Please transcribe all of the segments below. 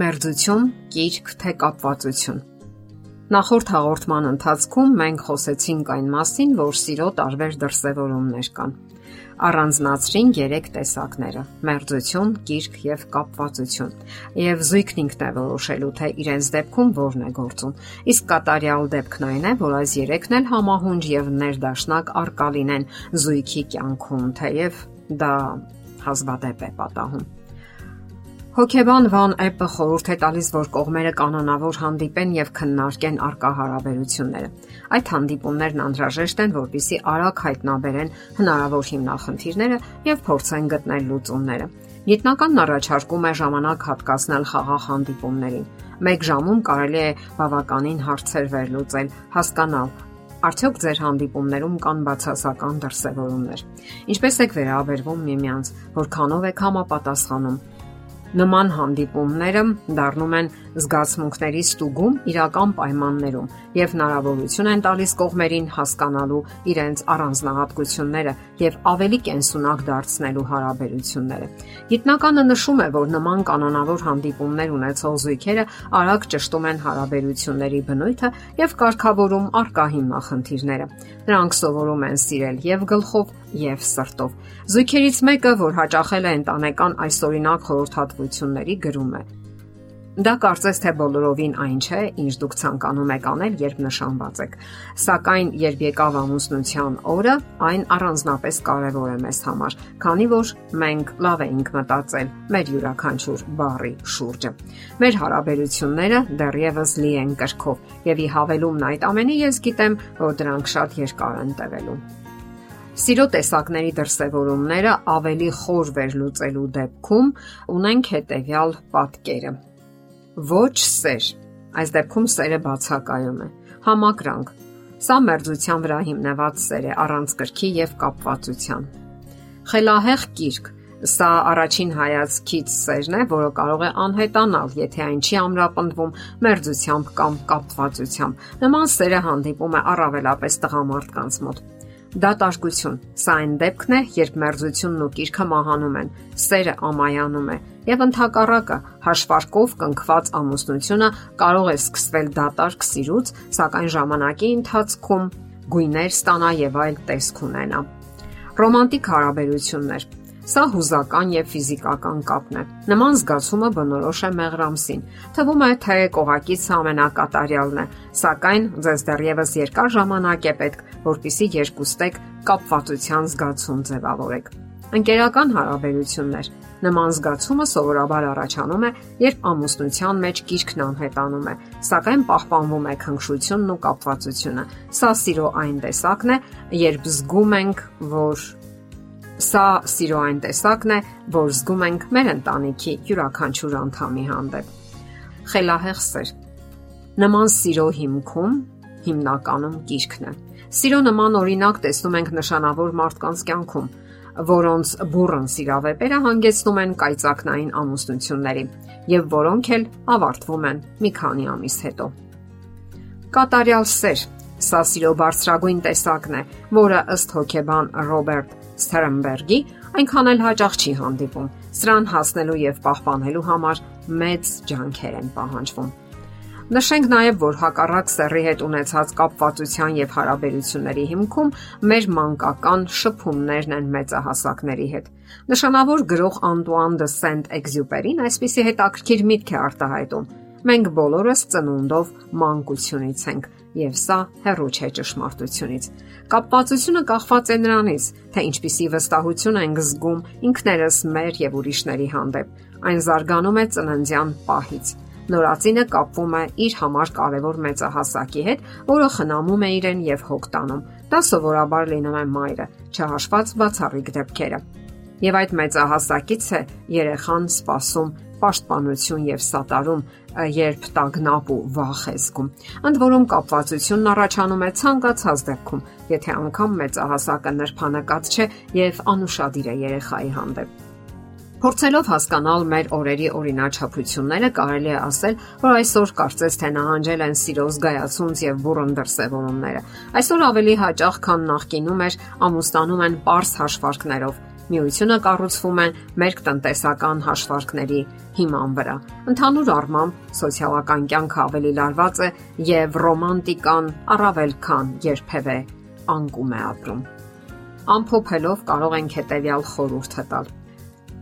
Մերձություն, կիրք թե կապվածություն։ Նախորդ հաղորդման ընթացքում մենք խոսեցինք այն մասին, որ սիրո տարբեր դրսևորումներ կան։ Առանձնացրին 3 տեսակները՝ մերձություն, կիրք եւ կապվածություն։ Եվ զույգն ինքն է որոշելու, թե իրենց դեպքում որն է գործում։ Իսկ կատարյալ դեպքն այն է, որ այս 3-ն էլ համահունչ եւ ներդաշնակ արկալին են զույգի կյանքում, թեև դա հազվադեպ է պատահում։ Հոկեբան Վան Էպը խորհուրդ է տալիս, որ կողմերը կանոնավոր հանդիպեն եւ քննարկեն արկա հարաբերությունները։ Այդ հանդիպումներն անհրաժեշտ են, որպիսի արագ հայտնաբերեն հնարավոր հիմնախնդիրները եւ փորձեն գտնել լուծումները։ Գիտնականն առաջարկում է ժամանակ հատկացնել խաղաղ հանդիպումներին։ 1 ժամում կարելի է բավականին հարցեր վերլուծել, հասկանալ, Արդյոք ձեր հանդիպումներում կան բացասական դրսևորումներ։ Ինչպես եք վերաբերվում միմյանց, որքանով եք համապատասխանում Նման հանդիպումները դառնում են զգացմունքների ստուգում իրական պայմաններում եւ հնարավորություն են տալիս կողմերին հասկանալու իրենց առանձնահատկությունները եւ ավելի կենսունակ դարձնելու հարաբերությունները։ Գիտնականը նշում է, որ նման կանոնավոր հանդիպումներ ունեցող զույգերը արագ ճշտում են հարաբերությունների բնույթը եւ կարգավորում արկա հիմնախնդիրները։ Նրանք սովորում են սիրել եւ գլխով եւ սրտով։ Զույգերից մեկը, որ հաճախել է ընտանեկան այսօրինակ խորհրդատվությունների գրում է. Դա կարծես թե բոլորովին այն չէ, ինչ դուք ցանկանում եք անել, երբ նշանված եք։ Սակայն երբ եկավ ամուսնության օրը, այն առանձնապես կարևոր է մեզ համար, քանի որ մենք լավ էինք մտածել մեր յուրաքանչյուր բարի շուրջը։ Մեր հարաբերությունները դեռևս լի են կրքով, եւ ի հավելումն այդ ամենի ես գիտեմ, որ դրանք շատ երկար են տևելու։ Սիրո տեսակների դրսևորումները ավելի խոր վերլուծելու դեպքում ունենք հետևյալ պատկերը։ Ոչ սեր։ Այս դեպքում սերը բացակայում է։ Համակրանք։ Սա մերձության վրա հիմնված սեր է առանց կրքի եւ կապվածության։ Խելահեղ կիրք։ Սա առաջին հայացքից սերն է, որը կարող է անհետանալ, եթե այն չի ամրապնդվում մերձությամբ կամ կապվածությամբ։ Նման սերը հանդիպում է առավելապես տղամարդկանց մոտ Դատարկություն։ Սա այն դեպքն է, երբ մերձությունն ու կիրքը մահանում են, սերը ամայանում է, եւ ընդհակառակը հաշվարկով կնքված ամուսնությունը կարող է սկսվել դատարկ սիրուց, սակայն ժամանակի ընթացքում գույներ ստանա եւ այլ տեսք ունենա։ Ռոմանտիկ հարաբերություններ Սա հուզական եւ ֆիզիկական կապն է։ Նման զգացումը բնորոշ է մեղրամսին։ Թվում է, թե կողակիցը ամենակատարյալն է, սակայն ձեզ դեռևս երկար ժամանակ է պետք, որpիսի երկուստեք կապվածության զգացում ձևավորեք։ Ընկերական հարաբերություններ. Նման զգացումը սովորաբար առաջանում է, երբ ամուսնության մեջ գիրքն անհետանում է, սակայն պահպանվում է քնքշությունն ու կապվածությունը։ Սա սիրո այն տեսակն է, երբ զգում ենք, որ Սա սիրո այն տեսակն է, որ զգում ենք մեր ընտանիքի յուրաքանչյուր անդամի հանդեպ։ Խելահեղ սեր։ Նման սիրո հիմքում հիմնականում կիրքն է։ Սիրո նման օրինակ տեսնում ենք նշանավոր մարդկանց կյանքում, որոնց բուրըն սիրավեպերը հանգեցնում են կայծակնային ամուսնությունների եւ որոնք էլ ավարտվում են մի քանի ամիս հետո։ Կատարյալ սեր Սա սիրո բարձրագույն տեսակն է, որը ըստ հոկեբան Ռոբերտ Սթերնբերգի այնքան էլ հաճախ չի հանդիպում։ Սրան հասնելու եւ պահպանելու համար մեծ ջանքեր են պահանջվում։ Նշենք նաև, որ հակառակ սեռի հետ ունեցած կապվածության եւ հարաբերությունների հիմքում մեր մանկական շփումներն են մեծահասակների հետ։ Նշանավոր գրող Անտուան դը Սենտ-Էքզյուպերին այսպիսի հետաքրքիր միտք է արտահայտում Մենք բոլորս ծնունդով մանկությունից ենք, եւ սա հերոչ է ճշմարտությունից։ Կապվածությունը կախված է նրանից, թե ինչպիսի վստահություն ենք զգում ինքներս մեր եւ ուրիշների հանդեպ։ Այն զարգանում է ծննդյան պահից։ Նորածինը կապվում է իր համար կարևոր մեծահասակի հետ, որը խնամում է իրեն եւ հոգ տանում։ Դա սովորաբար լինում է մայրը, չհաշված բացառիկ դեպքերը։ Եվ այդ մեծահասակից է երեխան սпасում պաշտպանություն եւ սատարում, երբ տագնապ ու վախ է զգում։ Ընդ որում կապվածությունն առաջանում է ցանկացած դեպքում, եթե անգամ մեծահասակը նրբանակած չէ եւ անուշադիր է երեխայի հանդեպ։ Փորձելով հասկանալ մեր օրերի օրինաչափությունները, կարելի է ասել, որ այսօր կարծես թե նահանջել են սիրո զգայացունց եւ բուրըն դրսևորումները։ Այսօր ավելի հաճախ, քան նախկինում էր, ամուսնանում են པարս հաշվարկներով Միությունը կառուցվում է մեր տնտեսական հաշվարկների հիման վրա։ Ընդհանուր առմամբ, սոցիալական կյանքը ավելի լարված է եւ ռոմանտիկան առավել քան երբևէ անկում է ապրում։ Ամփոփելով կարող ենք հետեւյալ խորհուրդը տալ.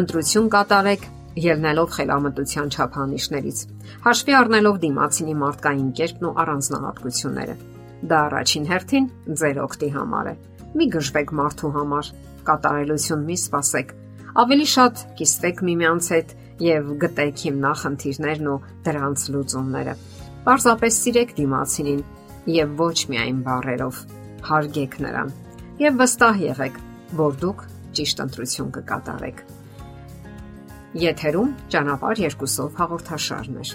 Ընտրություն կատարեք ելնելով խելամտության չափանիշներից, հաշվի առնելով դիմացինի մարդկային կերպն ու առանձնահատկությունները։ Դա առաջին հերթին ձեր օգտի համար է։ Մի գժվեք մարդու համար, կատարելություն մի սпасեք։ Ավելի շատ կիսվեք միմյանց հետ եւ գտեք հիմնախնդիրներն ու դրանց լուծումները։ Պարզապես սիրեք դիմացին եւ ոչ միայն բարերով հարգեք նրան եւ վստահ եղեք, որ դուք ճիշտ ընտրություն կկատարեք։ Եթերում ճանապարհ երկուսով հաղորդաշարներ։